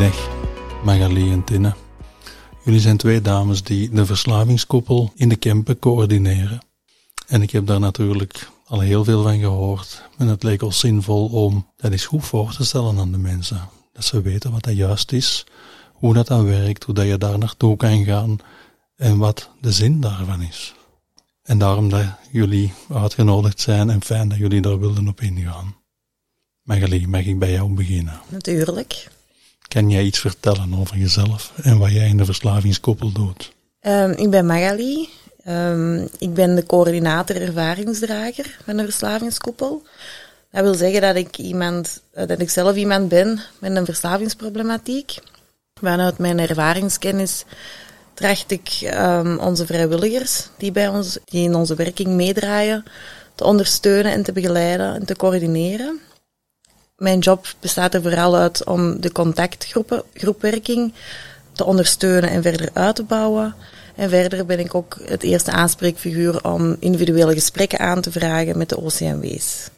Goedemiddag, Magali en Tinne. Jullie zijn twee dames die de verslavingskoppel in de Kempen coördineren. En ik heb daar natuurlijk al heel veel van gehoord. En het leek ons zinvol om dat eens goed voor te stellen aan de mensen. Dat ze weten wat dat juist is, hoe dat dan werkt, hoe dat je daar naartoe kan gaan en wat de zin daarvan is. En daarom dat jullie uitgenodigd zijn en fijn dat jullie daar wilden op ingaan. Magali, mag ik bij jou beginnen? Natuurlijk. Kan jij iets vertellen over jezelf en wat jij in de verslavingskoppel doet? Um, ik ben Magali. Um, ik ben de coördinator ervaringsdrager van de verslavingskoppel. Dat wil zeggen dat ik, iemand, eh, dat ik zelf iemand ben met een verslavingsproblematiek. Vanuit mijn ervaringskennis tracht ik um, onze vrijwilligers die, bij ons, die in onze werking meedraaien te ondersteunen en te begeleiden en te coördineren. Mijn job bestaat er vooral uit om de contactgroepen, groepwerking te ondersteunen en verder uit te bouwen. En verder ben ik ook het eerste aanspreekfiguur om individuele gesprekken aan te vragen met de OCMW's.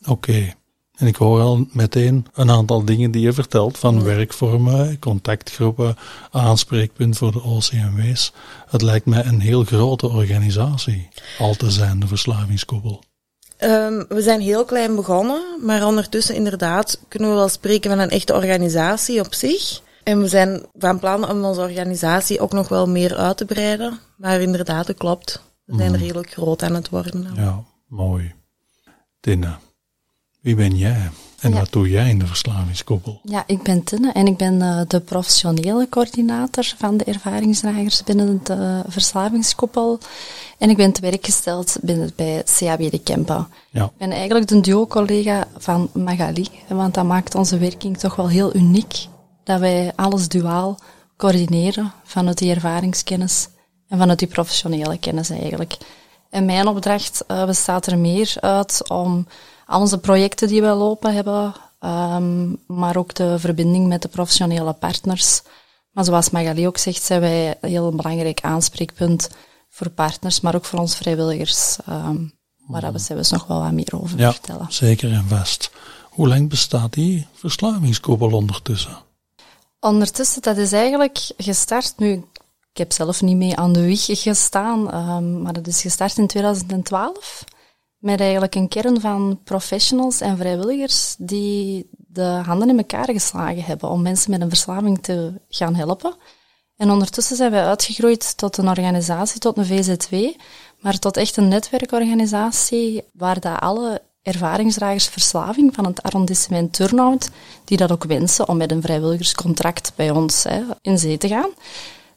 Oké. Okay. En ik hoor al meteen een aantal dingen die je vertelt, van werkvormen, contactgroepen, aanspreekpunt voor de OCMW's. Het lijkt mij een heel grote organisatie al te zijn, de verslavingskoppel. Um, we zijn heel klein begonnen, maar ondertussen inderdaad kunnen we wel spreken van een echte organisatie op zich. En we zijn van plan om onze organisatie ook nog wel meer uit te breiden. Maar inderdaad, het klopt. We zijn mm. redelijk groot aan het worden. Ja, mooi. Tina, wie ben jij? En wat doe jij in de verslavingskoppel? Ja, ik ben Tinne en ik ben uh, de professionele coördinator van de ervaringsdragers binnen de verslavingskoppel. En ik ben te werk gesteld binnen, bij CAB de Kempen. Ja. Ik ben eigenlijk de duo-collega van Magali, want dat maakt onze werking toch wel heel uniek. Dat wij alles duaal coördineren vanuit die ervaringskennis en vanuit die professionele kennis eigenlijk. En mijn opdracht uh, bestaat er meer uit om al onze projecten die we lopen hebben, um, maar ook de verbinding met de professionele partners. Maar zoals Magali ook zegt, zijn wij een heel belangrijk aanspreekpunt voor partners, maar ook voor ons vrijwilligers. Um, maar daar zullen we nog wel wat meer over ja, vertellen. Zeker en vast. Hoe lang bestaat die verslavingskoppel ondertussen? Ondertussen, dat is eigenlijk gestart nu. Ik heb zelf niet mee aan de wieg gestaan, um, maar dat is gestart in 2012 met eigenlijk een kern van professionals en vrijwilligers die de handen in elkaar geslagen hebben om mensen met een verslaving te gaan helpen. En ondertussen zijn wij uitgegroeid tot een organisatie, tot een VZW, maar tot echt een netwerkorganisatie waar dat alle ervaringsdragers verslaving van het arrondissement Turnhout, die dat ook wensen om met een vrijwilligerscontract bij ons hè, in zee te gaan,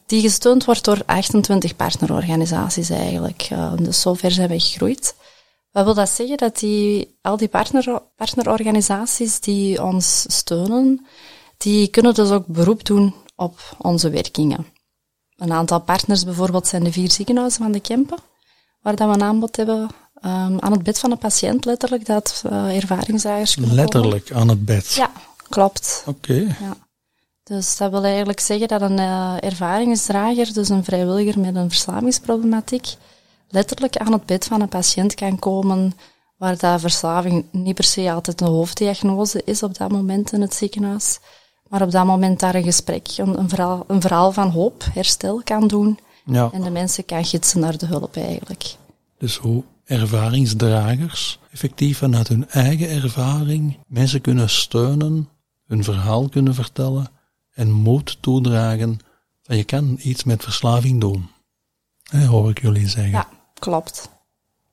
die gesteund wordt door 28 partnerorganisaties eigenlijk. Uh, dus zover zijn wij gegroeid. Wat wil dat zeggen? Dat die, al die partner, partnerorganisaties die ons steunen, die kunnen dus ook beroep doen op onze werkingen. Een aantal partners bijvoorbeeld zijn de vier ziekenhuizen van de Kempen, waar dat we een aanbod hebben um, aan het bed van de patiënt, letterlijk, dat uh, ervaringsdragers kunnen Letterlijk komen. aan het bed? Ja, klopt. Oké. Ja. Dus dat wil eigenlijk zeggen dat een uh, ervaringsdrager, dus een vrijwilliger met een verslavingsproblematiek, letterlijk aan het bed van een patiënt kan komen waar dat verslaving niet per se altijd een hoofddiagnose is op dat moment in het ziekenhuis, maar op dat moment daar een gesprek, een, een, verhaal, een verhaal van hoop, herstel kan doen ja. en de mensen kan gidsen naar de hulp eigenlijk. Dus hoe ervaringsdragers effectief vanuit hun eigen ervaring mensen kunnen steunen, hun verhaal kunnen vertellen en moed toedragen van je kan iets met verslaving doen. Hoor ik jullie zeggen. Ja. Klopt.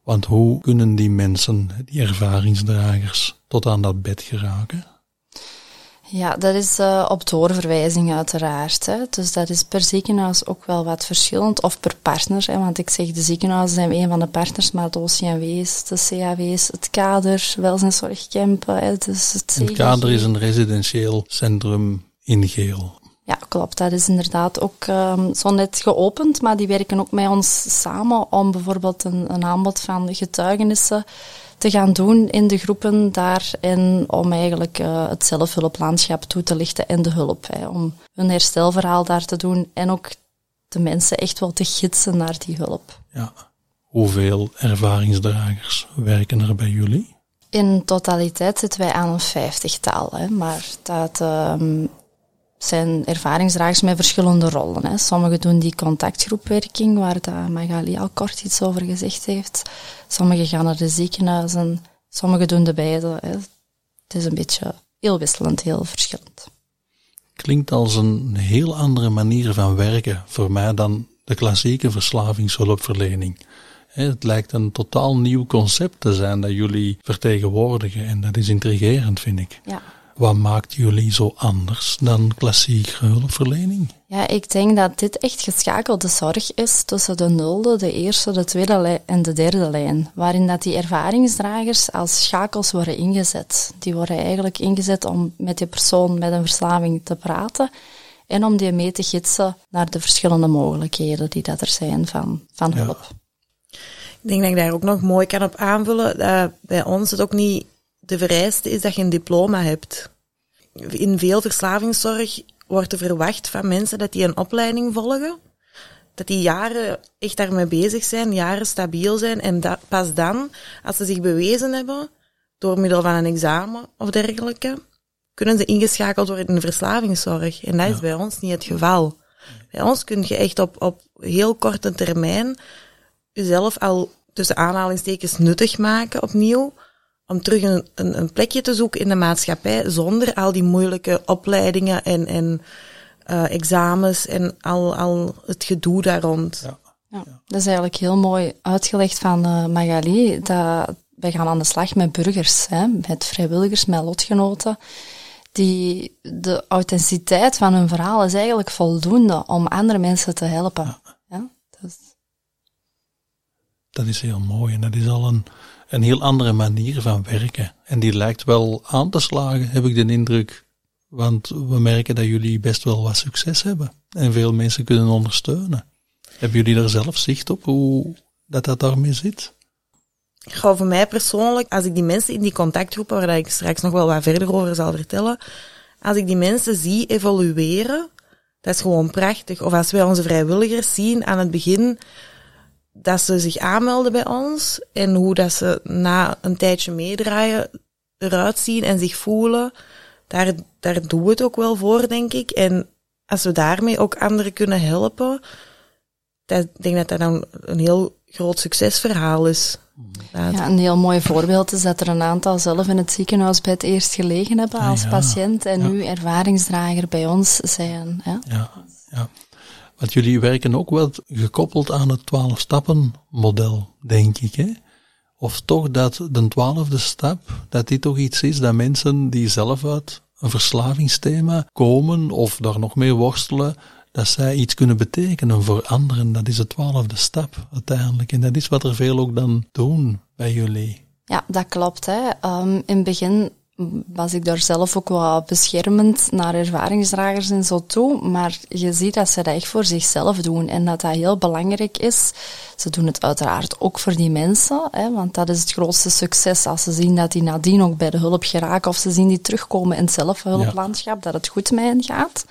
Want hoe kunnen die mensen, die ervaringsdragers, tot aan dat bed geraken? Ja, dat is uh, op doorverwijzing uiteraard. Hè. Dus dat is per ziekenhuis ook wel wat verschillend, of per partner. Hè, want ik zeg, de ziekenhuizen zijn een van de partners, maar de OCMW's, de CAW's, het kader, welzijnszorgcampen. Hè, dus het, het kader is een residentieel centrum in Geel. Ja, klopt. Dat is inderdaad ook um, zo net geopend, maar die werken ook met ons samen om bijvoorbeeld een, een aanbod van getuigenissen te gaan doen in de groepen daar en om eigenlijk uh, het zelfhulplandschap toe te lichten en de hulp. Hè, om een herstelverhaal daar te doen en ook de mensen echt wel te gidsen naar die hulp. Ja. Hoeveel ervaringsdragers werken er bij jullie? In totaliteit zitten wij aan een vijftigtal, hè, maar dat um, zijn ervaringsdragers met verschillende rollen. Hè. Sommigen doen die contactgroepwerking, waar Magali al kort iets over gezegd heeft. Sommigen gaan naar de ziekenhuizen, sommigen doen de beide. Hè. Het is een beetje heel wisselend, heel verschillend. Klinkt als een heel andere manier van werken voor mij dan de klassieke verslavingshulpverlening. Het lijkt een totaal nieuw concept te zijn dat jullie vertegenwoordigen en dat is intrigerend, vind ik. Ja. Wat maakt jullie zo anders dan klassieke hulpverlening? Ja, ik denk dat dit echt geschakelde zorg is tussen de nulde, de eerste, de tweede en de derde lijn. Waarin dat die ervaringsdragers als schakels worden ingezet. Die worden eigenlijk ingezet om met die persoon met een verslaving te praten en om die mee te gidsen naar de verschillende mogelijkheden die dat er zijn van, van hulp. Ik denk dat ik daar ook nog mooi kan op aanvullen. Dat bij ons het ook niet de vereiste is dat je een diploma hebt. In veel verslavingszorg wordt er verwacht van mensen dat die een opleiding volgen, dat die jaren echt daarmee bezig zijn, jaren stabiel zijn en dat, pas dan, als ze zich bewezen hebben, door middel van een examen of dergelijke, kunnen ze ingeschakeld worden in de verslavingszorg. En dat is bij ons niet het geval. Bij ons kun je echt op, op heel korte termijn jezelf al tussen aanhalingstekens nuttig maken opnieuw, om terug een, een, een, plekje te zoeken in de maatschappij zonder al die moeilijke opleidingen en, en uh, examens en al, al het gedoe daar rond. Ja. ja. dat is eigenlijk heel mooi uitgelegd van uh, Magali. Dat wij gaan aan de slag met burgers, hè, met vrijwilligers, met lotgenoten. Die, de authenticiteit van hun verhaal is eigenlijk voldoende om andere mensen te helpen. Ja. Dat, is... heel mooi en dat is al een, een heel andere manier van werken. En die lijkt wel aan te slagen, heb ik de indruk. Want we merken dat jullie best wel wat succes hebben. En veel mensen kunnen ondersteunen. Hebben jullie daar zelf zicht op hoe dat, dat daarmee zit? Goh, voor mij persoonlijk, als ik die mensen in die contactgroepen, waar ik straks nog wel wat verder over zal vertellen, als ik die mensen zie evolueren, dat is gewoon prachtig. Of als wij onze vrijwilligers zien aan het begin, dat ze zich aanmelden bij ons en hoe dat ze na een tijdje meedraaien eruit zien en zich voelen, daar, daar doen we het ook wel voor, denk ik. En als we daarmee ook anderen kunnen helpen, dat, ik denk dat dat dan een heel groot succesverhaal is. Ja, een heel mooi voorbeeld is dat er een aantal zelf in het ziekenhuis bij het eerst gelegen hebben als ah, patiënt en nu ervaringsdrager bij ons zijn. Ja, ja. ja. Want jullie werken ook wel gekoppeld aan het twaalf stappen model, denk ik. Hè? Of toch dat de twaalfde stap, dat dit toch iets is dat mensen die zelf uit een verslavingsthema komen of daar nog mee worstelen, dat zij iets kunnen betekenen voor anderen. Dat is de twaalfde stap uiteindelijk. En dat is wat er veel ook dan doen bij jullie. Ja, dat klopt. Hè. Um, in het begin was ik daar zelf ook wel beschermend naar ervaringsdragers en zo toe. Maar je ziet dat ze dat echt voor zichzelf doen en dat dat heel belangrijk is. Ze doen het uiteraard ook voor die mensen, hè, want dat is het grootste succes als ze zien dat die nadien ook bij de hulp geraken of ze zien die terugkomen in het zelfhulplandschap, dat het goed met hen gaat.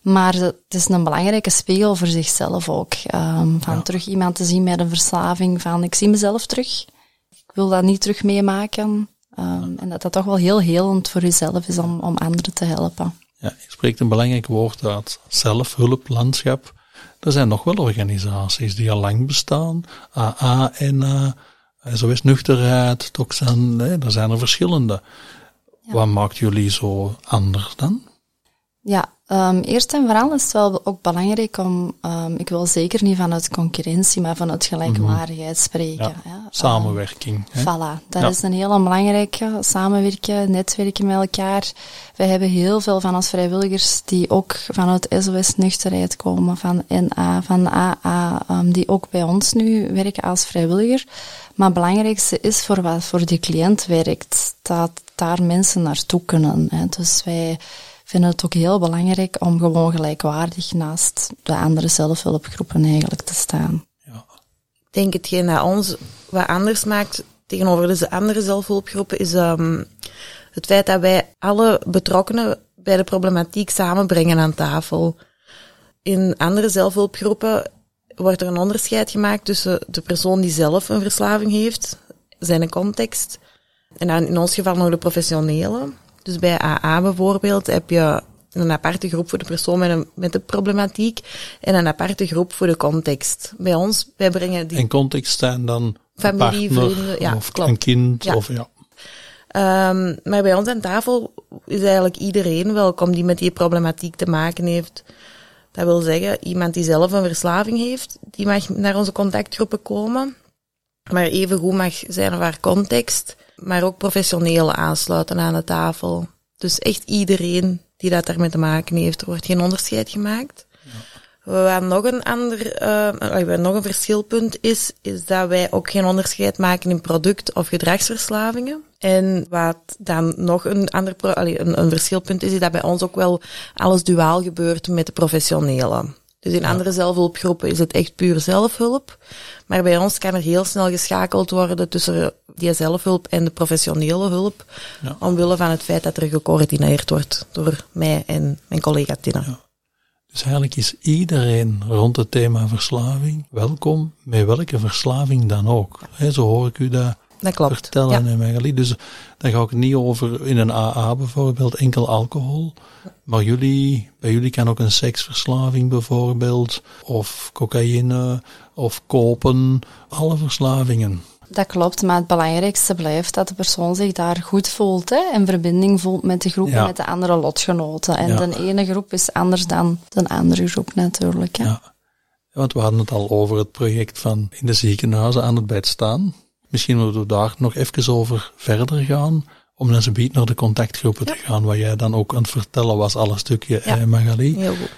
Maar het is een belangrijke spiegel voor zichzelf ook. Um, van terug iemand te zien met een verslaving, van ik zie mezelf terug. Ik wil dat niet terug meemaken. Um, en dat dat toch wel heel helend voor jezelf is om, om anderen te helpen. Ja, je spreekt een belangrijk woord uit. Zelfhulplandschap. Er zijn nog wel organisaties die al lang bestaan. AA, NA, SOS Nuchterheid, Toxan, nee, er zijn er verschillende. Wat maakt jullie zo anders dan? Ja, Um, eerst en vooral is het wel ook belangrijk om, um, ik wil zeker niet vanuit concurrentie, maar vanuit gelijkwaardigheid spreken. Ja, samenwerking. Uh, voilà, dat is een hele belangrijke. Samenwerken, netwerken met elkaar. We hebben heel veel van ons vrijwilligers die ook vanuit SOS Nuchterheid komen, van NA, van AA, um, die ook bij ons nu werken als vrijwilliger. Maar het belangrijkste is voor wat voor die cliënt werkt, dat daar mensen naartoe kunnen. Hè. Dus wij vinden het ook heel belangrijk om gewoon gelijkwaardig naast de andere zelfhulpgroepen eigenlijk te staan. Ja. Ik denk hetgeen dat ons wat anders maakt tegenover de andere zelfhulpgroepen is um, het feit dat wij alle betrokkenen bij de problematiek samenbrengen aan tafel. In andere zelfhulpgroepen wordt er een onderscheid gemaakt tussen de persoon die zelf een verslaving heeft, zijn context, en dan in ons geval nog de professionele. Dus bij AA bijvoorbeeld heb je een aparte groep voor de persoon met, een, met de problematiek en een aparte groep voor de context. Bij ons, wij brengen die... En context zijn dan familie, vrienden, ja, of klopt. een kind ja. of ja. Um, maar bij ons aan tafel is eigenlijk iedereen welkom die met die problematiek te maken heeft. Dat wil zeggen, iemand die zelf een verslaving heeft, die mag naar onze contactgroepen komen. Maar even goed mag zijn of haar context maar ook professionele aansluiten aan de tafel. Dus echt iedereen die dat daarmee te maken heeft. Er wordt geen onderscheid gemaakt. Wat nog een ander, uh, nog een verschilpunt is, is dat wij ook geen onderscheid maken in product- of gedragsverslavingen. En wat dan nog een ander een, een verschilpunt is, is dat bij ons ook wel alles duaal gebeurt met de professionele. Dus in andere zelfhulpgroepen is het echt puur zelfhulp. Maar bij ons kan er heel snel geschakeld worden tussen die zelfhulp en de professionele hulp. Ja. Omwille van het feit dat er gecoördineerd wordt door mij en mijn collega Tina. Ja. Dus eigenlijk is iedereen rond het thema verslaving welkom, met welke verslaving dan ook. zo hoor ik u dat dat klopt. vertellen ja. Magali. Dus dan ga ik niet over in een AA bijvoorbeeld enkel alcohol. Maar jullie, bij jullie kan ook een seksverslaving bijvoorbeeld, of cocaïne, of kopen, alle verslavingen. Dat klopt, maar het belangrijkste blijft dat de persoon zich daar goed voelt hè, en verbinding voelt met de groep en met de andere lotgenoten. En de ene groep is anders dan de andere groep natuurlijk. Hè. Ja. Want we hadden het al over het project van in de ziekenhuizen aan het bed staan. Misschien moeten we daar nog even over verder gaan. Om dan zometeen naar de contactgroepen te gaan, waar jij dan ook aan het vertellen was, alle stukje, ja. eh, Magali. Heel goed.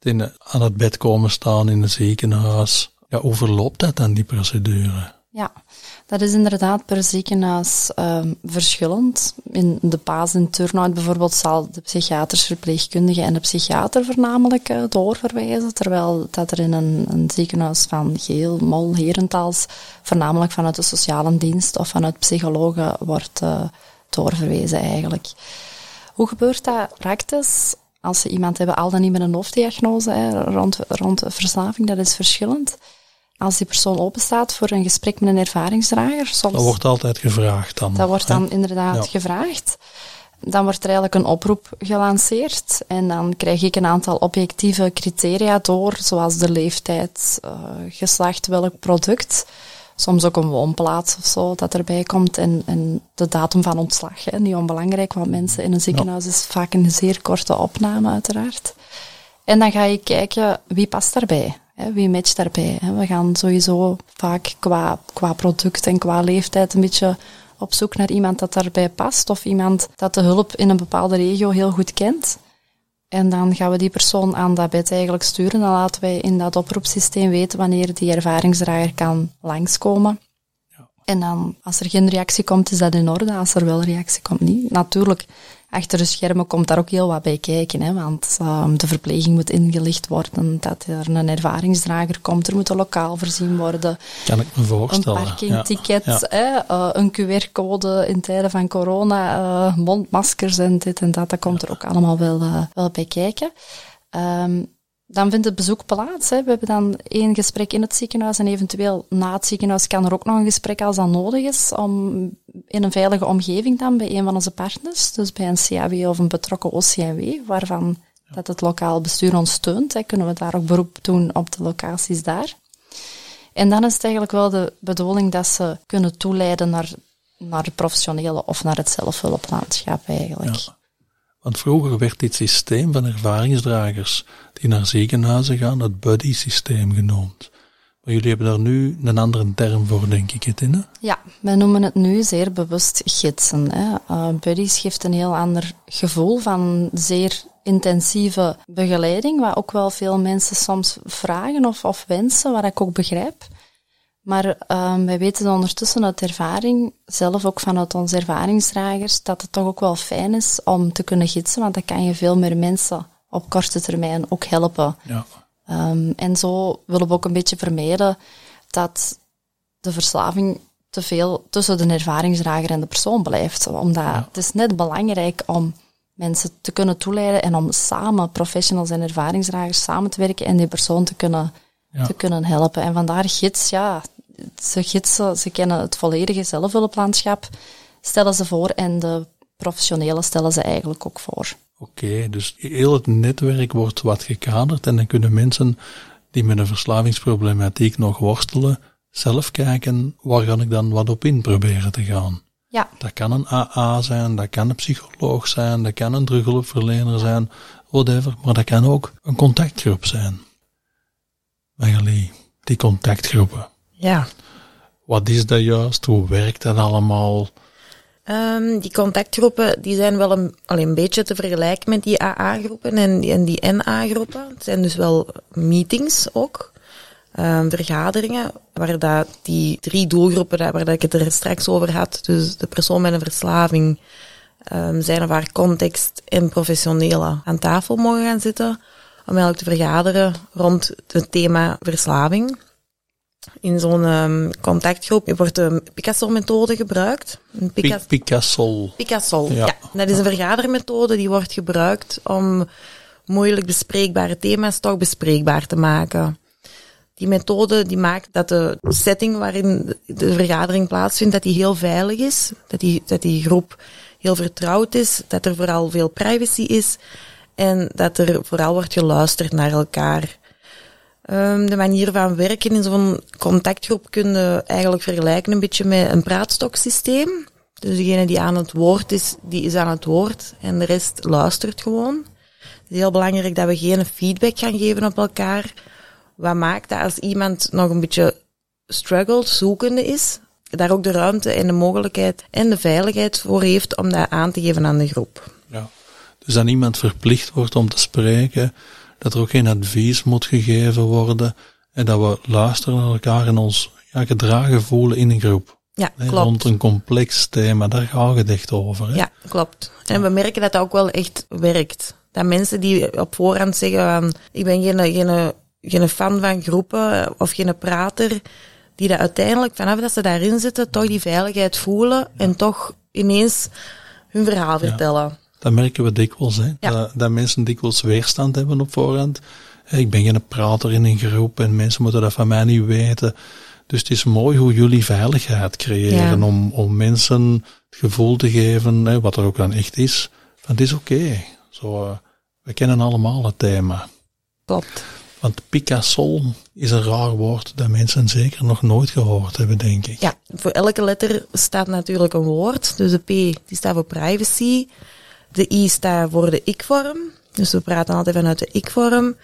In, aan het bed komen staan in het ziekenhuis. Ja, hoe verloopt dat dan, die procedure? Ja, dat is inderdaad per ziekenhuis um, verschillend. In de paas in Turnhout bijvoorbeeld zal de psychiaters, verpleegkundige en de psychiater voornamelijk uh, doorverwijzen, terwijl dat er in een, een, ziekenhuis van Geel, Mol, Herentals voornamelijk vanuit de sociale dienst of vanuit psychologen wordt uh, doorverwezen eigenlijk. Hoe gebeurt dat praktisch? Als ze iemand hebben, al dan niet met een hoofddiagnose hè, rond, rond verslaving, dat is verschillend als die persoon openstaat voor een gesprek met een ervaringsdrager. Soms, dat wordt altijd gevraagd dan. Dat wordt dan inderdaad gevraagd. Dan wordt er eigenlijk een oproep gelanceerd en dan krijg ik een aantal objectieve criteria door, zoals de leeftijd, uh, geslacht, welk product, soms ook een woonplaats of zo dat erbij komt en, en de datum van ontslag. Hè. Niet onbelangrijk, want mensen in een ziekenhuis is vaak een zeer korte opname uiteraard. En dan ga je kijken wie past daarbij. Wie matcht daarbij? Hè? We gaan sowieso vaak qua, qua product en qua leeftijd een beetje op zoek naar iemand dat daarbij past of iemand dat de hulp in een bepaalde regio heel goed kent. En dan gaan we die persoon aan dat bed eigenlijk sturen. Dan laten wij in dat oproepsysteem weten wanneer die ervaringsdrager kan langskomen. Ja. En dan, als er geen reactie komt, is dat in orde. Als er wel reactie komt, niet. Natuurlijk, achter de schermen komt daar ook heel wat bij kijken. Hè, want um, de verpleging moet ingelicht worden, dat er een ervaringsdrager komt, er moet een lokaal voorzien worden. Kan ik me voorstellen. Een parkingticket, ja. Hè, uh, een QR-code in tijden van corona, uh, mondmaskers en dit en dat, dat komt er ook allemaal wel, uh, wel bij kijken. Um, dan vindt het bezoek plaats. Hè. We hebben dan één gesprek in het ziekenhuis en eventueel na het ziekenhuis kan er ook nog een gesprek als dat nodig is, om in een veilige omgeving dan bij een van onze partners, dus bij een CAW of een betrokken OCMW, waarvan dat het lokaal bestuur ons steunt, hè, kunnen we daar ook beroep doen op de locaties daar. En dan is het eigenlijk wel de bedoeling dat ze kunnen toeleiden naar, naar de professionele of naar het zelfhulplandschap eigenlijk. Ja. Want vroeger werd dit systeem van ervaringsdragers die naar ziekenhuizen gaan het buddy-systeem genoemd. Maar jullie hebben daar nu een andere term voor, denk ik, het in, hè? Ja, wij noemen het nu zeer bewust gidsen. Hè. Uh, buddies geeft een heel ander gevoel van zeer intensieve begeleiding, wat ook wel veel mensen soms vragen of, of wensen, wat ik ook begrijp. Maar um, wij weten ondertussen uit ervaring, zelf ook vanuit onze ervaringsdragers, dat het toch ook wel fijn is om te kunnen gidsen, want dan kan je veel meer mensen op korte termijn ook helpen. Ja. Um, en zo willen we ook een beetje vermijden dat de verslaving te veel tussen de ervaringsdrager en de persoon blijft. Omdat ja. het is net belangrijk om mensen te kunnen toeleiden en om samen, professionals en ervaringsdragers, samen te werken en die persoon te kunnen, ja. te kunnen helpen. En vandaar gids, ja, ze gidsen, ze kennen het volledige zelfhulplandschap, stellen ze voor en de professionele stellen ze eigenlijk ook voor. Oké, okay, dus heel het netwerk wordt wat gekaderd en dan kunnen mensen die met een verslavingsproblematiek nog worstelen, zelf kijken waar kan ik dan wat op in proberen te gaan. Ja. Dat kan een AA zijn, dat kan een psycholoog zijn, dat kan een terughulpverlener zijn, whatever, maar dat kan ook een contactgroep zijn. Magali, die contactgroepen. Ja. Wat is dat juist? Hoe werkt dat allemaal? Um, die contactgroepen die zijn wel een, alleen een beetje te vergelijken met die AA-groepen en, die, en die NA-groepen. Het zijn dus wel meetings ook, um, vergaderingen, waar dat die drie doelgroepen, waar dat ik het er straks over had, dus de persoon met een verslaving, um, zijn of haar context en professionele aan tafel mogen gaan zitten, om eigenlijk te vergaderen rond het thema verslaving. In zo'n um, contactgroep wordt de Picasso-methode gebruikt. Pica Picasso. Picasso, ja. ja. Dat is een vergadermethode die wordt gebruikt om moeilijk bespreekbare thema's toch bespreekbaar te maken. Die methode die maakt dat de setting waarin de vergadering plaatsvindt, dat die heel veilig is. Dat die, dat die groep heel vertrouwd is. Dat er vooral veel privacy is. En dat er vooral wordt geluisterd naar elkaar. Um, de manier van werken in zo'n contactgroep kun je eigenlijk vergelijken een beetje met een praatstoksysteem. Dus degene die aan het woord is, die is aan het woord en de rest luistert gewoon. Het is heel belangrijk dat we geen feedback gaan geven op elkaar. Wat maakt dat als iemand nog een beetje struggelt, zoekende is, daar ook de ruimte en de mogelijkheid en de veiligheid voor heeft om dat aan te geven aan de groep. Ja. Dus dat iemand verplicht wordt om te spreken, dat er ook geen advies moet gegeven worden en dat we luisteren naar elkaar en ons ja, gedragen voelen in een groep. Ja, klopt. Rond een complex thema, daar gaat het echt over. Hè? Ja, klopt. En we merken dat dat ook wel echt werkt. Dat mensen die op voorhand zeggen van, ik ben geen, geen, geen fan van groepen of geen prater, die dat uiteindelijk, vanaf dat ze daarin zitten, toch die veiligheid voelen en toch ineens hun verhaal vertellen. Dat merken we dikwijls, hè? Ja. Dat, dat, mensen dikwijls weerstand hebben op voorhand. Ik ben geen prater in een groep en mensen moeten dat van mij niet weten. Dus het is mooi hoe jullie veiligheid creëren ja. om, om mensen het gevoel te geven, hè, wat er ook dan echt is, van het is oké. Okay. Zo, uh, we kennen allemaal het thema. Klopt. Want Picasso is een raar woord dat mensen zeker nog nooit gehoord hebben, denk ik. Ja, voor elke letter staat natuurlijk een woord. Dus de P die staat voor privacy. De I staat voor de ik-vorm. Dus we praten altijd vanuit de ik-vorm.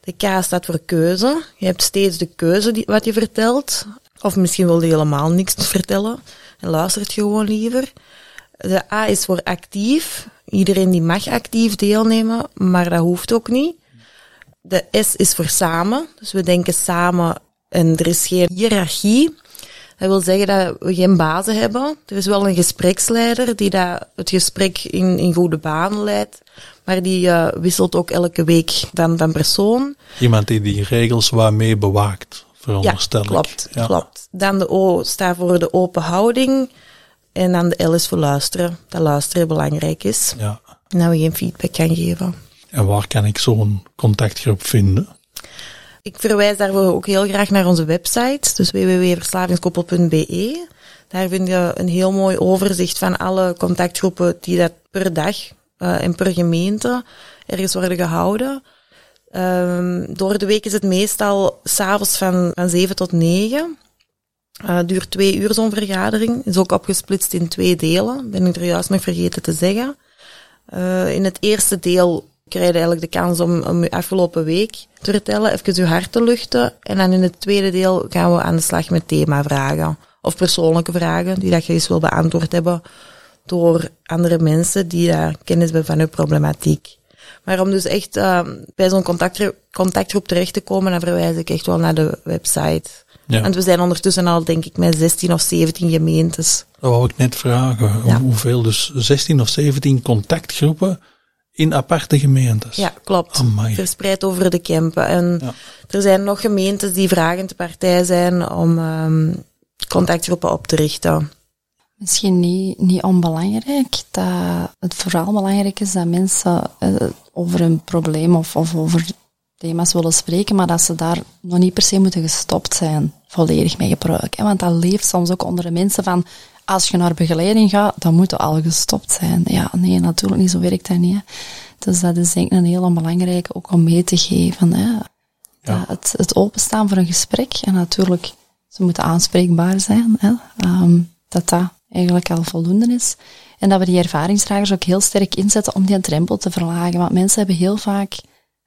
De K staat voor keuze. Je hebt steeds de keuze wat je vertelt. Of misschien wil je helemaal niks vertellen en luistert gewoon liever. De A is voor actief. Iedereen die mag actief deelnemen, maar dat hoeft ook niet. De S is voor samen. Dus we denken samen en er is geen hiërarchie. Dat wil zeggen dat we geen bazen hebben. Er is wel een gespreksleider die dat het gesprek in, in goede banen leidt. Maar die uh, wisselt ook elke week van, van persoon. Iemand die die regels waarmee bewaakt, veronderstel ja, klopt, ja, klopt. Dan de O staat voor de open houding. En dan de L is voor luisteren. Dat luisteren belangrijk is. Ja. En dat we geen feedback gaan geven. En waar kan ik zo'n contactgroep vinden? Ik verwijs daarvoor ook heel graag naar onze website, dus www.verslavingskoppel.be. Daar vind je een heel mooi overzicht van alle contactgroepen die dat per dag uh, en per gemeente ergens worden gehouden. Um, door de week is het meestal s'avonds van, van 7 tot 9. Uh, duurt twee uur zo'n vergadering. Is ook opgesplitst in twee delen. Ben ik er juist nog vergeten te zeggen. Uh, in het eerste deel krijg je eigenlijk de kans om, om je afgelopen week te vertellen, even je hart te luchten. En dan in het tweede deel gaan we aan de slag met themavragen. Of persoonlijke vragen die dat je eens wil beantwoord hebben door andere mensen die uh, kennis hebben van je problematiek. Maar om dus echt uh, bij zo'n contactgroep, contactgroep terecht te komen, dan verwijs ik echt wel naar de website. Ja. Want we zijn ondertussen al, denk ik, met 16 of 17 gemeentes. Dat wou ik net vragen. Ja. Hoeveel? Dus 16 of 17 contactgroepen in aparte gemeentes? Ja, klopt. Amai. Verspreid over de Kempen. En ja. er zijn nog gemeentes die vragend partij zijn om um, contactgroepen op te richten. Misschien niet, niet onbelangrijk. Dat het vooral belangrijk is dat mensen uh, over een probleem of, of over thema's willen spreken, maar dat ze daar nog niet per se moeten gestopt zijn, volledig mee gebruiken. Want dat leeft soms ook onder de mensen van, als je naar begeleiding gaat, dan moet je al gestopt zijn. Ja, nee, natuurlijk niet, zo werkt dat niet. Dus dat is denk ik een heel belangrijke ook om mee te geven. Hè. Ja. Het, het openstaan voor een gesprek, en natuurlijk, ze moeten aanspreekbaar zijn, hè. Um, dat dat eigenlijk al voldoende is. En dat we die ervaringsdragers ook heel sterk inzetten om die drempel te verlagen. Want mensen hebben heel vaak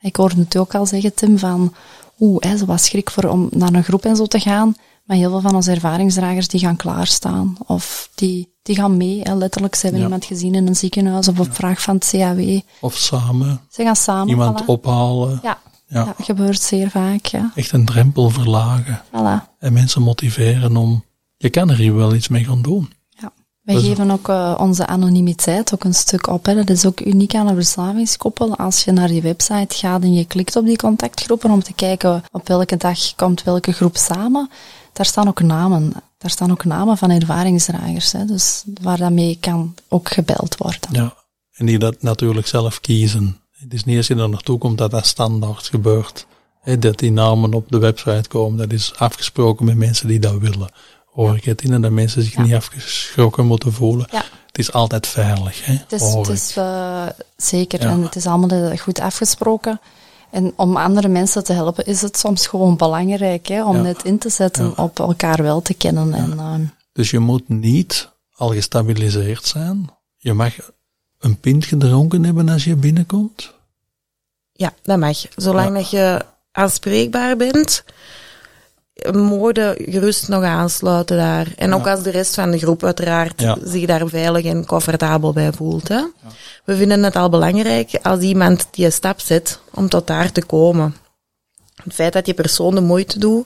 ik hoorde het ook al zeggen, Tim, van oeh, ze was schrik voor om naar een groep en zo te gaan. Maar heel veel van onze ervaringsdragers die gaan klaarstaan. Of die, die gaan mee. Hè. Letterlijk, ze hebben iemand gezien in een ziekenhuis of op vraag van het CAW. Of samen. Ze gaan samen. Iemand ophalen. Ja. Ja. ja, gebeurt zeer vaak. Ja. Echt een drempel verlagen. Voilà. En mensen motiveren om, je kan er hier wel iets mee gaan doen. Wij geven ook uh, onze anonimiteit ook een stuk op. Hè. Dat is ook uniek aan een verslavingskoppel. Als je naar die website gaat en je klikt op die contactgroepen om te kijken op welke dag komt welke groep samen, daar staan ook namen. Daar staan ook namen van ervaringsdragers. Hè. Dus waar dat mee kan ook gebeld worden. Ja, en die dat natuurlijk zelf kiezen. Het is niet als je er naartoe komt dat dat standaard gebeurt. Hè, dat die namen op de website komen. Dat is afgesproken met mensen die dat willen hoor ik het in dat mensen zich niet afgeschrokken moeten voelen. Ja. Het is altijd veilig. Hè? Het is, het is uh, zeker, en het is allemaal goed afgesproken. En om andere mensen te helpen is het soms gewoon belangrijk hè, om net in te zetten op elkaar wel te kennen. En, uh, dus je moet niet al gestabiliseerd zijn. Je mag een pint gedronken hebben als je binnenkomt. Ja, dat mag. Zolang dat je aanspreekbaar bent mogen gerust nog aansluiten daar. En ook als de rest van de groep uiteraard zich daar veilig en comfortabel bij voelt. Hè. We vinden het al belangrijk als iemand die een stap zet om tot daar te komen. Het feit dat die persoon de moeite doet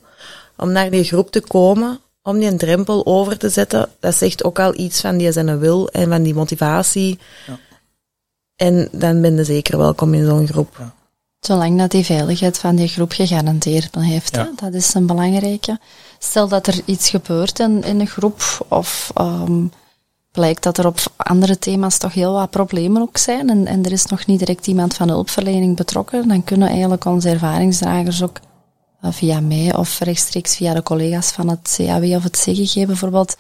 om naar die groep te komen, om die een drempel over te zetten, dat zegt ook al iets van die zijn wil en van die motivatie. En dan ben je zeker welkom in zo'n groep. Zolang dat die veiligheid van die groep gegarandeerd heeft. Ja. Dat is een belangrijke. Stel dat er iets gebeurt in, in een groep of um, blijkt dat er op andere thema's toch heel wat problemen ook zijn en, en er is nog niet direct iemand van hulpverlening betrokken, dan kunnen eigenlijk onze ervaringsdragers ook uh, via mij of rechtstreeks via de collega's van het CAW of het CGG bijvoorbeeld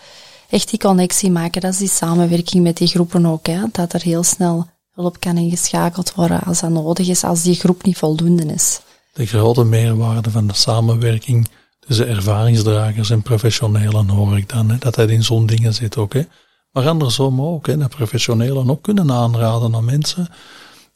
echt die connectie maken. Dat is die samenwerking met die groepen ook, hè, dat er heel snel hulp kan ingeschakeld worden als dat nodig is, als die groep niet voldoende is. De grote meerwaarde van de samenwerking tussen ervaringsdragers en professionelen hoor ik dan, hè, dat dat in zo'n dingen zit ook. Maar andersom ook, hè, dat professionelen ook kunnen aanraden aan mensen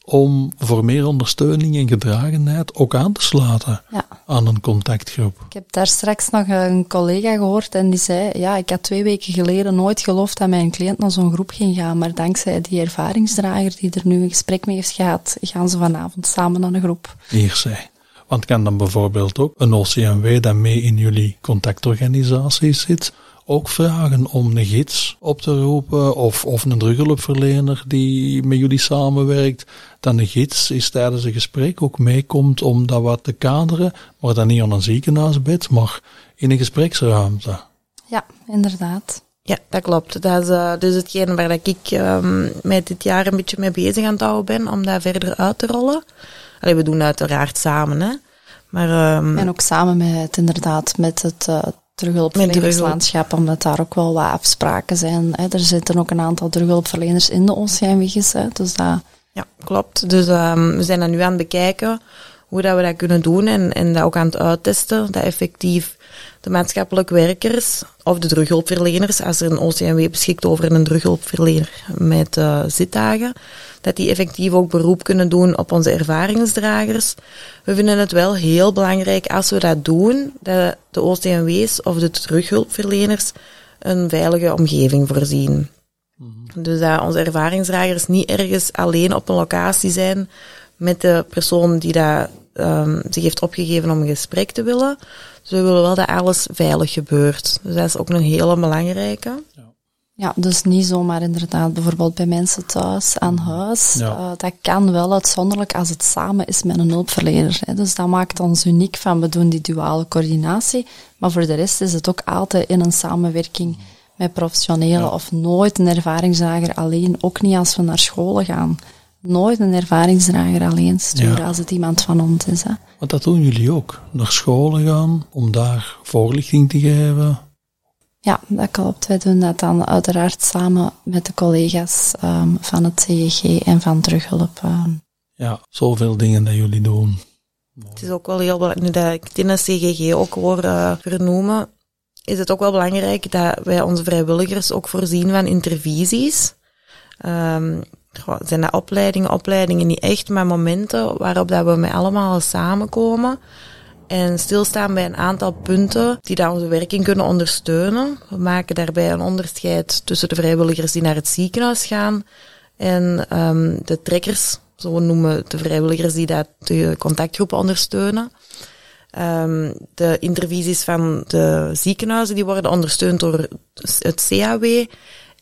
om voor meer ondersteuning en gedragenheid ook aan te sluiten ja. aan een contactgroep. Ik heb daar straks nog een collega gehoord en die zei, ja, ik had twee weken geleden nooit geloofd dat mijn cliënt naar zo'n groep ging gaan, maar dankzij die ervaringsdrager die er nu een gesprek mee heeft gehad, gaan ze vanavond samen naar een groep. Hier zij. Want kan dan bijvoorbeeld ook een OCMW dat mee in jullie contactorganisatie zit, ook vragen om een gids op te roepen of, of een drughulpverlener die met jullie samenwerkt, dan de gids is tijdens een gesprek ook meekomt om dat wat te kaderen, maar dan niet aan een ziekenhuisbed, maar in een gespreksruimte. Ja, inderdaad. Ja, dat klopt. Dat is uh, dus hetgeen waar dat ik um, mij dit jaar een beetje mee bezig aan het houden ben, om dat verder uit te rollen. Allee, we doen uiteraard samen, hè. Maar, um, en ook samen met, inderdaad, met het uh, terughulpverlenerslandschap, omdat daar ook wel wat afspraken zijn. Hè. Er zitten ook een aantal terughulpverleners in de hè, dus dat... Ja, klopt. Dus um, we zijn dan nu aan het bekijken hoe dat we dat kunnen doen en, en dat ook aan het uittesten, dat effectief de maatschappelijk werkers of de terughulpverleners, als er een OCMW beschikt over een terughulpverlener met uh, zitdagen, dat die effectief ook beroep kunnen doen op onze ervaringsdragers. We vinden het wel heel belangrijk als we dat doen, dat de OCMW's of de terughulpverleners een veilige omgeving voorzien. Mhm. Dus dat onze ervaringsdragers niet ergens alleen op een locatie zijn met de persoon die dat, um, zich heeft opgegeven om een gesprek te willen. Dus we willen wel dat alles veilig gebeurt. Dus dat is ook een hele belangrijke. Ja. Ja, dus niet zomaar inderdaad bijvoorbeeld bij mensen thuis aan huis. Ja. Uh, dat kan wel uitzonderlijk als het samen is met een hulpverlener. Hè. Dus dat maakt ons uniek van we doen die duale coördinatie. Maar voor de rest is het ook altijd in een samenwerking met professionelen of nooit een ervaringsdrager alleen. Ook niet als we naar scholen gaan. Nooit een ervaringsdrager alleen sturen als het iemand van ons is. Hè. Want dat doen jullie ook. Naar scholen gaan om daar voorlichting te geven ja, dat klopt. Wij doen dat dan uiteraard samen met de collega's um, van het CGG en van Terughulp. Um. Ja, zoveel dingen dat jullie doen. Het is ook wel heel belangrijk, nu dat ik het CGG ook hoor uh, vernoemen, is het ook wel belangrijk dat wij onze vrijwilligers ook voorzien van intervisies. Um, zijn dat opleidingen, opleidingen niet echt, maar momenten waarop dat we met allemaal samenkomen en stilstaan bij een aantal punten die daar onze werking kunnen ondersteunen. We maken daarbij een onderscheid tussen de vrijwilligers die naar het ziekenhuis gaan en um, de trekkers, zo noemen de vrijwilligers die dat de contactgroepen ondersteunen. Um, de intervisies van de ziekenhuizen die worden ondersteund door het CAW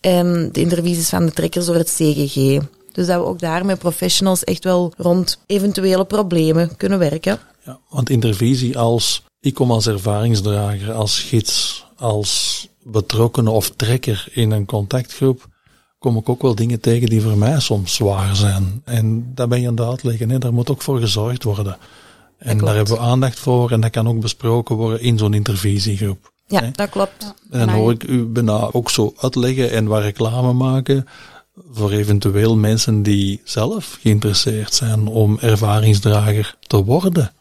en de intervisies van de trekkers door het CGG. Dus dat we ook daar met professionals echt wel rond eventuele problemen kunnen werken. Ja, want intervisie als, ik kom als ervaringsdrager, als gids, als betrokkenen of trekker in een contactgroep, kom ik ook wel dingen tegen die voor mij soms zwaar zijn. En daar ben je aan het uitleggen, hè? daar moet ook voor gezorgd worden. En daar hebben we aandacht voor en dat kan ook besproken worden in zo'n intervisiegroep. Ja, dat klopt. En dan hoor ik u bijna ook zo uitleggen en waar reclame maken voor eventueel mensen die zelf geïnteresseerd zijn om ervaringsdrager te worden.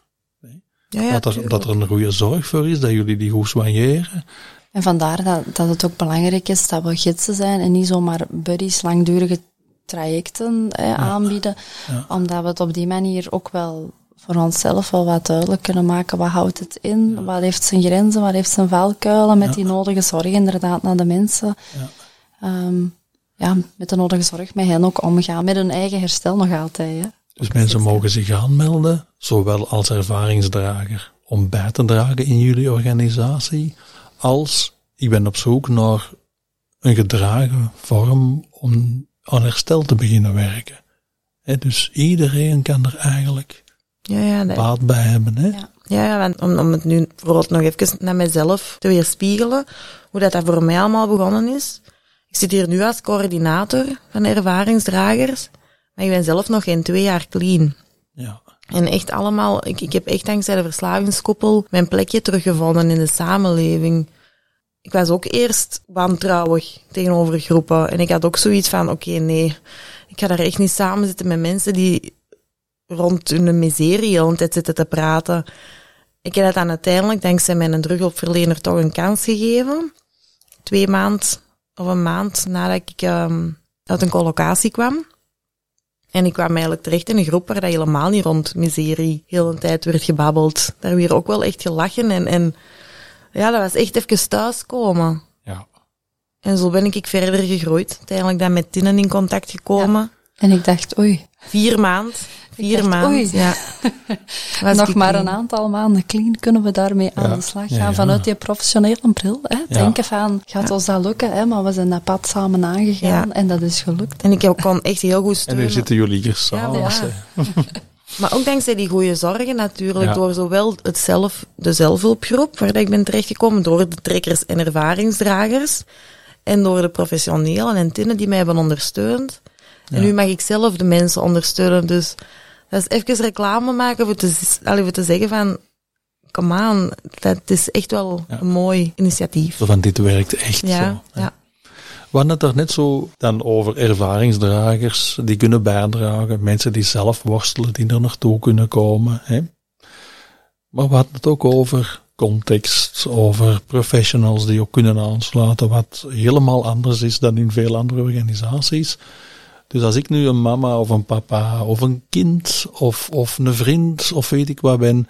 Ja, ja, dat, er, dat er een goede zorg voor is, dat jullie die goed soigneren. En vandaar dat, dat het ook belangrijk is dat we gidsen zijn en niet zomaar buddies langdurige trajecten aanbieden, omdat we het op die manier ook wel voor onszelf wel wat duidelijk kunnen maken. Wat houdt het in? Wat heeft zijn grenzen? Wat heeft zijn valkuilen? Met die nodige zorg inderdaad naar de mensen. Ja. Um, ja, met de nodige zorg met hen ook omgaan. Met hun eigen herstel nog altijd. Hè. Dus mensen mogen zich aanmelden, zowel als ervaringsdrager, om bij te dragen in jullie organisatie, als ik ben op zoek naar een gedragen vorm om aan herstel te beginnen werken. dus iedereen kan er eigenlijk ja, ja, baat bij hebben. Hè? Ja. Ja, want om, om het nu bijvoorbeeld nog even naar mezelf te weerspiegelen, hoe dat, dat voor mij allemaal begonnen is. Ik zit hier nu als coördinator van ervaringsdragers. Maar ik ben zelf nog geen twee jaar clean. Ja. En echt allemaal, ik, ik heb echt dankzij de verslavingskoppel mijn plekje teruggevonden in de samenleving. Ik was ook eerst wantrouwig tegenover groepen. En ik had ook zoiets van, oké, nee, ik ga daar echt niet samen zitten met mensen die rond hun miserie tijd zitten te praten. Ik heb dat dan uiteindelijk, dankzij mijn drughulpverlener, toch een kans gegeven. Twee maand of een maand nadat ik um, uit een collocatie kwam. En ik kwam eigenlijk terecht in een groep waar dat helemaal niet rond miserie heel een tijd werd gebabbeld. Daar weer ook wel echt gelachen en, en ja, dat was echt even thuiskomen. Ja. En zo ben ik verder gegroeid. Uiteindelijk dan met Tinnen in contact gekomen. En ik dacht, oei. Vier maand. Vier maanden. Ja. Nog maar een aantal maanden clean kunnen we daarmee aan de slag gaan vanuit die professionele bril. Hè. Denken van, gaat ons dat lukken? Hè? Maar we zijn dat pad samen aangegaan en dat is gelukt. En ik kon echt heel goed steunen. En nu zitten jullie hier samen. Maar ook dankzij die goede zorgen natuurlijk, door zowel het zelf, de zelfhulpgroep, waar ik ben terechtgekomen, door de trekkers en ervaringsdragers, en door de professionelen en tinnen die mij hebben ondersteund. En nu mag ik zelf de mensen ondersteunen, dus dat is even reclame maken voor te, voor te zeggen van, come on, dat is echt wel een mooi initiatief. Van dit werkt echt ja, zo. Ja. We hadden het daar net zo dan over ervaringsdragers die kunnen bijdragen, mensen die zelf worstelen, die er naartoe kunnen komen. Hè? Maar we hadden het ook over context, over professionals die ook kunnen aansluiten, wat helemaal anders is dan in veel andere organisaties. Dus als ik nu een mama of een papa of een kind of, of een vriend of weet ik wat ben,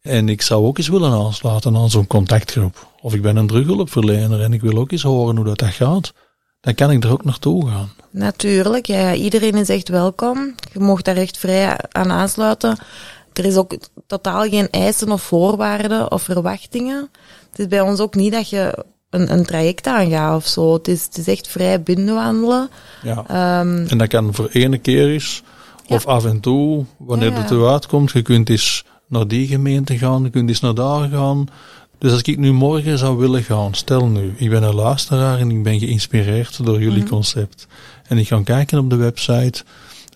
en ik zou ook eens willen aansluiten aan zo'n contactgroep. Of ik ben een terughulpverlener en ik wil ook eens horen hoe dat, dat gaat. Dan kan ik er ook naartoe gaan. Natuurlijk, ja, iedereen is echt welkom. Je mag daar echt vrij aan aansluiten. Er is ook totaal geen eisen of voorwaarden of verwachtingen. Het is bij ons ook niet dat je een, een traject aangaat of zo. Het is, het is echt vrij binnenwandelen. Ja. Um, en dat kan voor ene keer eens, of af en toe, wanneer ja, het eruit komt. Je kunt eens naar die gemeente gaan, je kunt eens naar daar gaan. Dus als ik nu morgen zou willen gaan, stel nu, ik ben een luisteraar en ik ben geïnspireerd door jullie mm -hmm. concept. En ik ga kijken op de website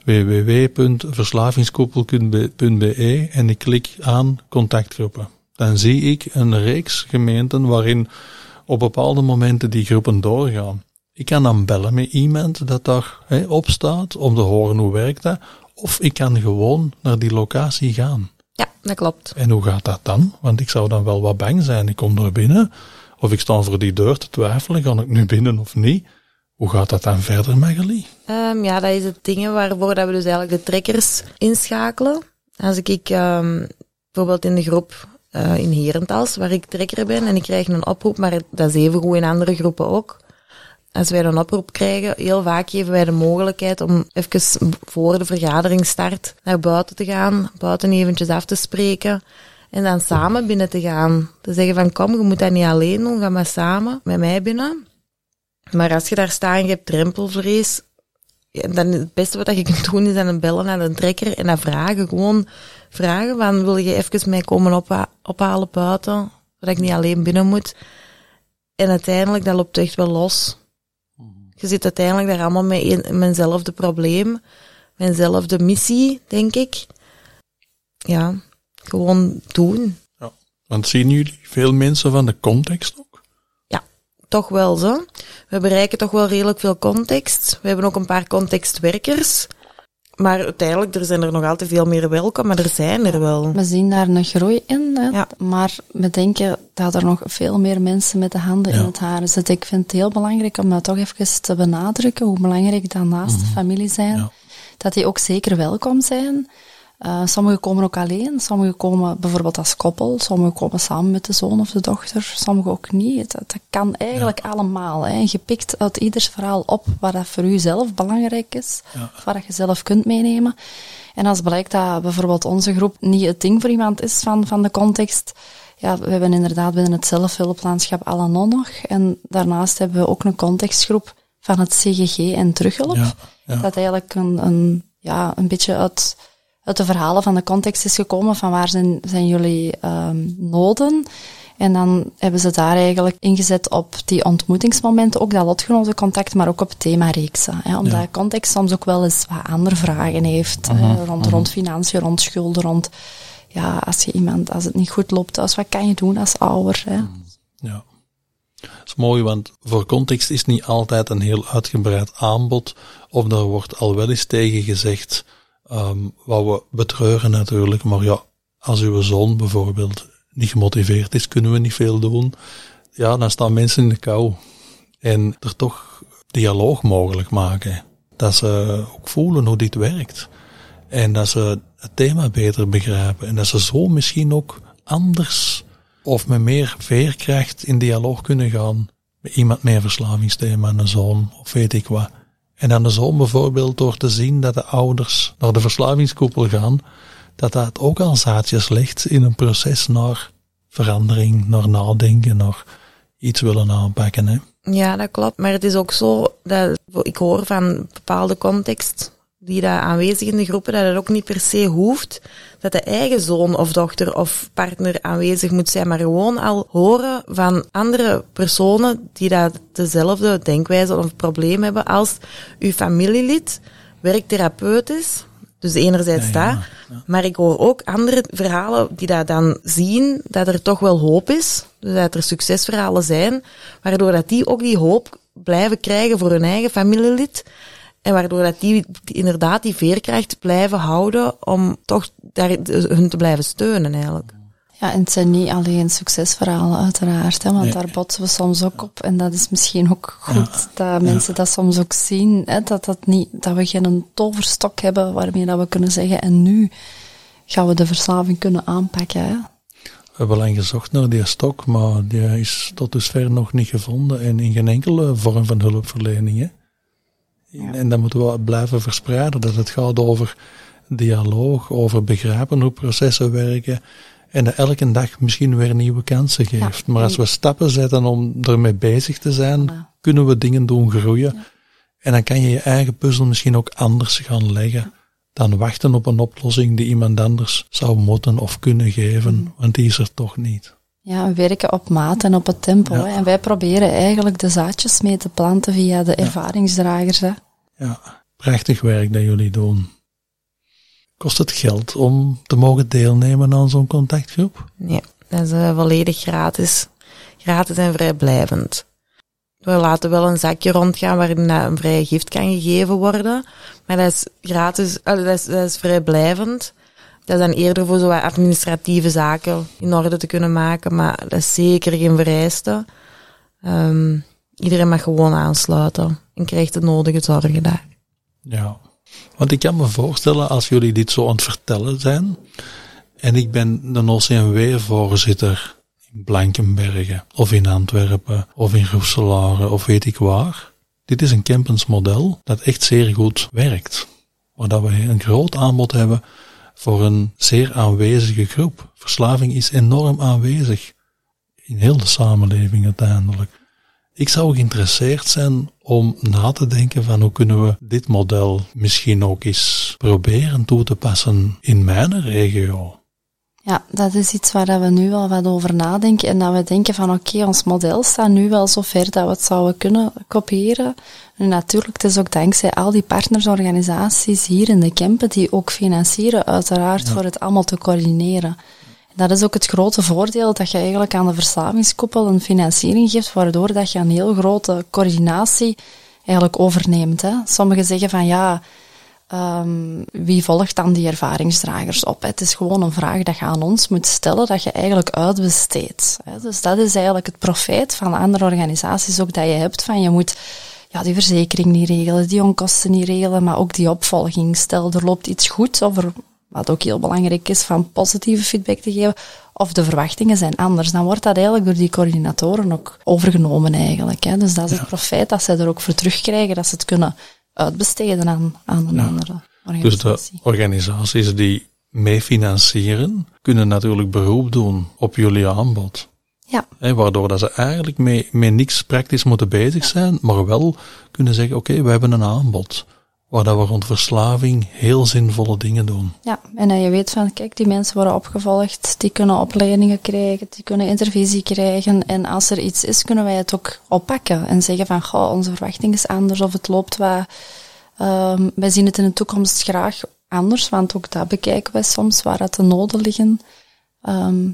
www.verslavingskoepel.be en ik klik aan contactgroepen. Dan zie ik een reeks gemeenten waarin op bepaalde momenten die groepen doorgaan. Ik kan dan bellen met iemand dat daar hè, op staat om te horen hoe werkt dat. Of ik kan gewoon naar die locatie gaan. Ja, dat klopt. En hoe gaat dat dan? Want ik zou dan wel wat bang zijn. Ik kom er binnen. Of ik sta voor die deur te twijfelen. Ga ik nu binnen of niet? Hoe gaat dat dan verder, Magali? Um, ja, dat is het dingen waarvoor dat we dus eigenlijk de trekkers inschakelen. Als ik um, bijvoorbeeld in de groep uh, in Herentals, waar ik trekker ben, en ik krijg een oproep, maar dat is even goed in andere groepen ook. Als wij een oproep krijgen, heel vaak geven wij de mogelijkheid om even voor de vergadering start naar buiten te gaan, buiten eventjes af te spreken en dan samen binnen te gaan. Te zeggen van kom, je moet dat niet alleen doen, ga maar samen met mij binnen. Maar als je daar staat en je hebt drempelvrees, dan het beste wat je kunt doen is dan bellen naar de trekker en dan vragen. Gewoon vragen van, wil je even mij komen opha ophalen buiten, zodat ik niet alleen binnen moet. En uiteindelijk, dat loopt echt wel los. Je zit uiteindelijk daar allemaal met mijnzelfde probleem, mijnzelfde missie, denk ik. Ja, gewoon doen. Ja, want zien jullie veel mensen van de context ook? Toch wel zo. We bereiken toch wel redelijk veel context. We hebben ook een paar contextwerkers. Maar uiteindelijk, er zijn er nog altijd veel meer welkom, maar er zijn er wel. We zien daar een groei in, hè? Ja. maar we denken dat er nog veel meer mensen met de handen ja. in het haar zitten. Ik vind het heel belangrijk om dat toch even te benadrukken, hoe belangrijk dat naast mm -hmm. de familie zijn, ja. dat die ook zeker welkom zijn. Uh, sommigen komen ook alleen, sommigen komen bijvoorbeeld als koppel, sommigen komen samen met de zoon of de dochter, sommigen ook niet. Dat, dat kan eigenlijk ja. allemaal. Hè. Je pikt uit ieders verhaal op wat dat voor u zelf belangrijk is, ja. wat dat je zelf kunt meenemen. En als blijkt dat bijvoorbeeld onze groep niet het ding voor iemand is van, van de context, ja, we hebben inderdaad binnen het zelfhulplandschap Alanon nog. En daarnaast hebben we ook een contextgroep van het CGG en Terughulp. Ja. Dat eigenlijk een, een, ja, een beetje uit uit de verhalen van de context is gekomen van waar zijn, zijn jullie um, noden. En dan hebben ze daar eigenlijk ingezet op die ontmoetingsmomenten, ook dat lotgenotencontact, maar ook op themareeksen. Hè, omdat ja. context soms ook wel eens wat andere vragen heeft. Hè, rond, rond financiën, rond schulden, rond ja, als je iemand, als het niet goed loopt thuis, wat kan je doen als ouder? Hè? Ja. Dat is mooi, want voor context is niet altijd een heel uitgebreid aanbod, of daar wordt al wel eens tegen gezegd, Um, wat we betreuren natuurlijk, maar ja, als uw zoon bijvoorbeeld niet gemotiveerd is, kunnen we niet veel doen. Ja, dan staan mensen in de kou. En er toch dialoog mogelijk maken. Dat ze ook voelen hoe dit werkt. En dat ze het thema beter begrijpen. En dat ze zo misschien ook anders of met meer veerkracht in dialoog kunnen gaan met iemand met een verslavingsthema, een zoon of weet ik wat. En dan de zoon bijvoorbeeld door te zien dat de ouders naar de verslavingskoepel gaan, dat dat ook al zaadjes legt in een proces naar verandering, naar nadenken, naar iets willen aanpakken. Hè? Ja, dat klopt. Maar het is ook zo dat ik hoor van bepaalde context die daar aanwezig in de groepen, dat het ook niet per se hoeft dat de eigen zoon of dochter of partner aanwezig moet zijn, maar gewoon al horen van andere personen die dat dezelfde denkwijze of probleem hebben als uw familielid, werktherapeut is. Dus enerzijds ja, ja, ja. maar ik hoor ook andere verhalen die dat dan zien dat er toch wel hoop is, dus dat er succesverhalen zijn, waardoor dat die ook die hoop blijven krijgen voor hun eigen familielid. En waardoor dat die, die, inderdaad die veerkracht blijven houden om toch daar, hun te blijven steunen eigenlijk. Ja, en het zijn niet alleen succesverhalen, uiteraard, hè, want Nee. daar botsen we soms ook op. En dat is misschien ook goed dat mensen dat soms ook zien, hè, dat, dat, niet, dat we geen toverstok hebben waarmee dat we kunnen zeggen, en nu gaan we de verslaving kunnen aanpakken. Hè. We hebben lang gezocht naar die stok, maar die is tot dusver nog niet gevonden en in geen enkele vorm van hulpverlening. Hè? En dat moeten we blijven verspreiden, dat het gaat over dialoog, over begrijpen hoe processen werken en dat elke dag misschien weer nieuwe kansen geeft. maar als we stappen zetten om ermee bezig te zijn, kunnen we dingen doen groeien. En dan kan je je eigen puzzel misschien ook anders gaan leggen dan wachten op een oplossing die iemand anders zou moeten of kunnen geven, want die is er toch niet. Ja, we werken op maat en op het tempo. Ja. Hè. En wij proberen eigenlijk de zaadjes mee te planten via de ervaringsdragers. Hè. Ja, prachtig werk dat jullie doen. Kost het geld om te mogen deelnemen aan zo'n contactgroep? Nee, dat is eh, volledig gratis. Gratis en vrijblijvend. We laten wel een zakje rondgaan waarin een vrije gift kan gegeven worden. Maar dat is gratis, dat, is, dat is vrijblijvend. Dat dan eerder voor zo administratieve zaken in orde te kunnen maken. Maar dat is zeker geen vereiste. Ehm, iedereen mag gewoon aansluiten en krijgt de nodige zorgen daar. Ja. Want ik kan me voorstellen, als jullie dit zo aan het vertellen zijn, en ik ben de OCMW-voorzitter in Blankenbergen, of in Antwerpen, of in Roeselare, of weet ik waar. Dit is een campensmodel dat echt zeer goed werkt. Waar dat we een groot aanbod hebben voor een zeer aanwezige groep. Verslaving is enorm aanwezig in heel de samenleving uiteindelijk. Ik zou geïnteresseerd zijn om na te denken van hoe kunnen we dit model misschien ook eens proberen toe te passen in mijn regio. Ja, dat is iets waar we nu wel wat over nadenken. En dat we denken van oké, ons model staat nu wel zo ver dat we het zouden kunnen kopiëren. Nu natuurlijk, het is ook dankzij al die partnersorganisaties hier in de Kempen die ook financieren, uiteraard, voor het allemaal te coördineren. Dat is ook het grote voordeel dat je eigenlijk aan de verslavingskoepel een financiering geeft, waardoor dat je een heel grote coördinatie eigenlijk overneemt. Hè. Sommigen zeggen van ja, ehm, wie volgt dan die ervaringsdragers op? Het is gewoon een vraag dat je aan ons moet stellen, dat je eigenlijk uitbesteedt. Dus dat is eigenlijk het profijt van andere organisaties ook dat je hebt van je moet ja, die verzekering niet regelen, die onkosten niet regelen, maar ook die opvolging. Stel, er loopt iets goed, of er, wat ook heel belangrijk is, van positieve feedback te geven, of de verwachtingen zijn anders, dan wordt dat eigenlijk door die coördinatoren ook overgenomen eigenlijk. Hè. Dus dat is het profijt dat zij er ook voor terugkrijgen, dat ze het kunnen uitbesteden aan, aan een andere Dus de organisatie. organisaties die mee financieren, kunnen natuurlijk beroep doen op jullie aanbod. Ja, Hè, waardoor dat ze eigenlijk mee, met niks praktisch moeten bezig zijn, maar wel kunnen zeggen, oké, we hebben een aanbod. Waar dat we rond verslaving heel zinvolle dingen doen. Ja, en dat je weet van, kijk, die mensen worden opgevolgd, die kunnen opleidingen krijgen, die kunnen intervisie krijgen. En als er iets is, kunnen wij het ook oppakken en zeggen van, goh, onze verwachting is anders of het loopt wat. Ehm, wij zien het in de toekomst graag anders, want ook dat bekijken wij soms, waar dat de noden liggen. Ehm,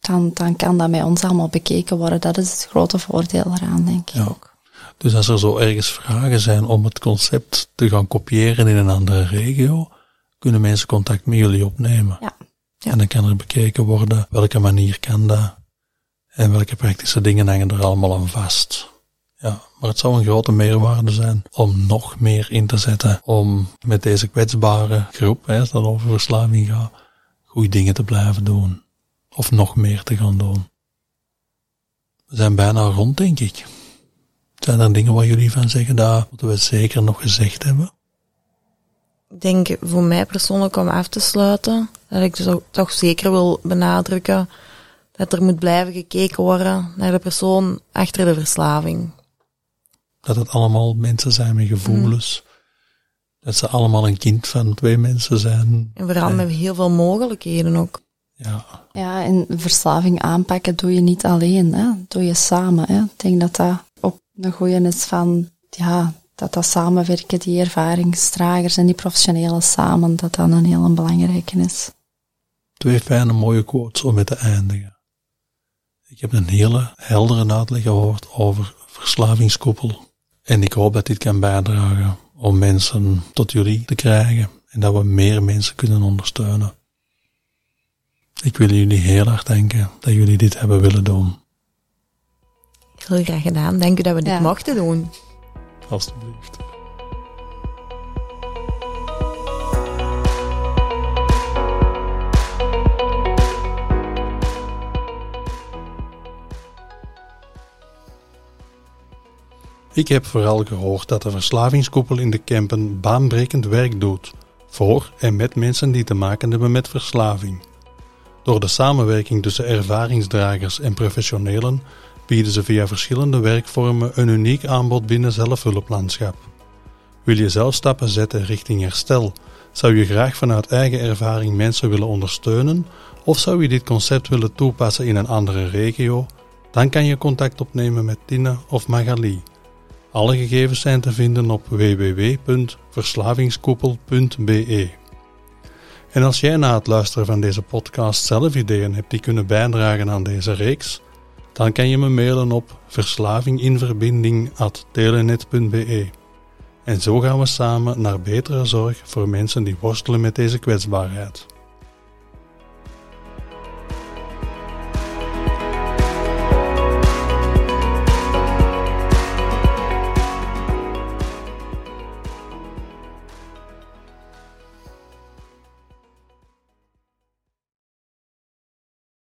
dan, dan kan dat bij ons allemaal bekeken worden. Dat is het grote voordeel eraan, denk ik Ja. Dus als er zo ergens vragen zijn om het concept te gaan kopiëren in een andere regio, kunnen mensen contact met jullie opnemen. Ja. Ja. En dan kan er bekeken worden welke manier kan dat en welke praktische dingen hangen er allemaal aan vast. Ja, maar het zou een grote meerwaarde zijn om nog meer in te zetten om met deze kwetsbare groep, hè, als dat over verslaving gaat, goede dingen te blijven doen. Of nog meer te gaan doen. We zijn bijna rond, denk ik. Zijn er dingen waar jullie van zeggen, dat moeten we zeker nog gezegd hebben? Ik denk voor mij persoonlijk om af te sluiten, dat ik zo, toch zeker wil benadrukken dat er moet blijven gekeken worden naar de persoon achter de verslaving. Dat het allemaal mensen zijn met gevoelens. Dat ze allemaal een kind van twee mensen zijn. En vooral met heel veel mogelijkheden ook. Ja, Ja, en verslaving aanpakken doe je niet alleen, hè. doe je samen. Hè. Ik denk dat dat ook een goeie is van, ja, dat dat samenwerken, die ervaringsdragers en die professionelen samen, dat dat een heel belangrijke is. twee fijne mooie quotes om mee te eindigen. Ik heb een hele heldere uitleg gehoord over verslavingskoepel. En ik hoop dat dit kan bijdragen om mensen tot jullie te krijgen. En dat we meer mensen kunnen ondersteunen. Ik wil jullie heel hard danken dat jullie dit hebben willen doen. Heel graag gedaan. Dank u dat we dit Ja. mochten doen. Alsjeblieft. Ik heb vooral gehoord dat de verslavingskoepel in de Kempen baanbrekend werk doet voor en met mensen die te maken hebben met verslaving. Door de samenwerking tussen ervaringsdragers en professionelen bieden ze via verschillende werkvormen een uniek aanbod binnen zelfhulplandschap. Wil je zelf stappen zetten richting herstel? Zou je graag vanuit eigen ervaring mensen willen ondersteunen? Of zou je dit concept willen toepassen in een andere regio? Dan kan je contact opnemen met Tine of Magali. Alle gegevens zijn te vinden op www.verslavingskoepel.be. En als jij na het luisteren van deze podcast zelf ideeën hebt die kunnen bijdragen aan deze reeks, dan kan je me mailen op verslavinginverbinding.telenet.be. En zo gaan we samen naar betere zorg voor mensen die worstelen met deze kwetsbaarheid.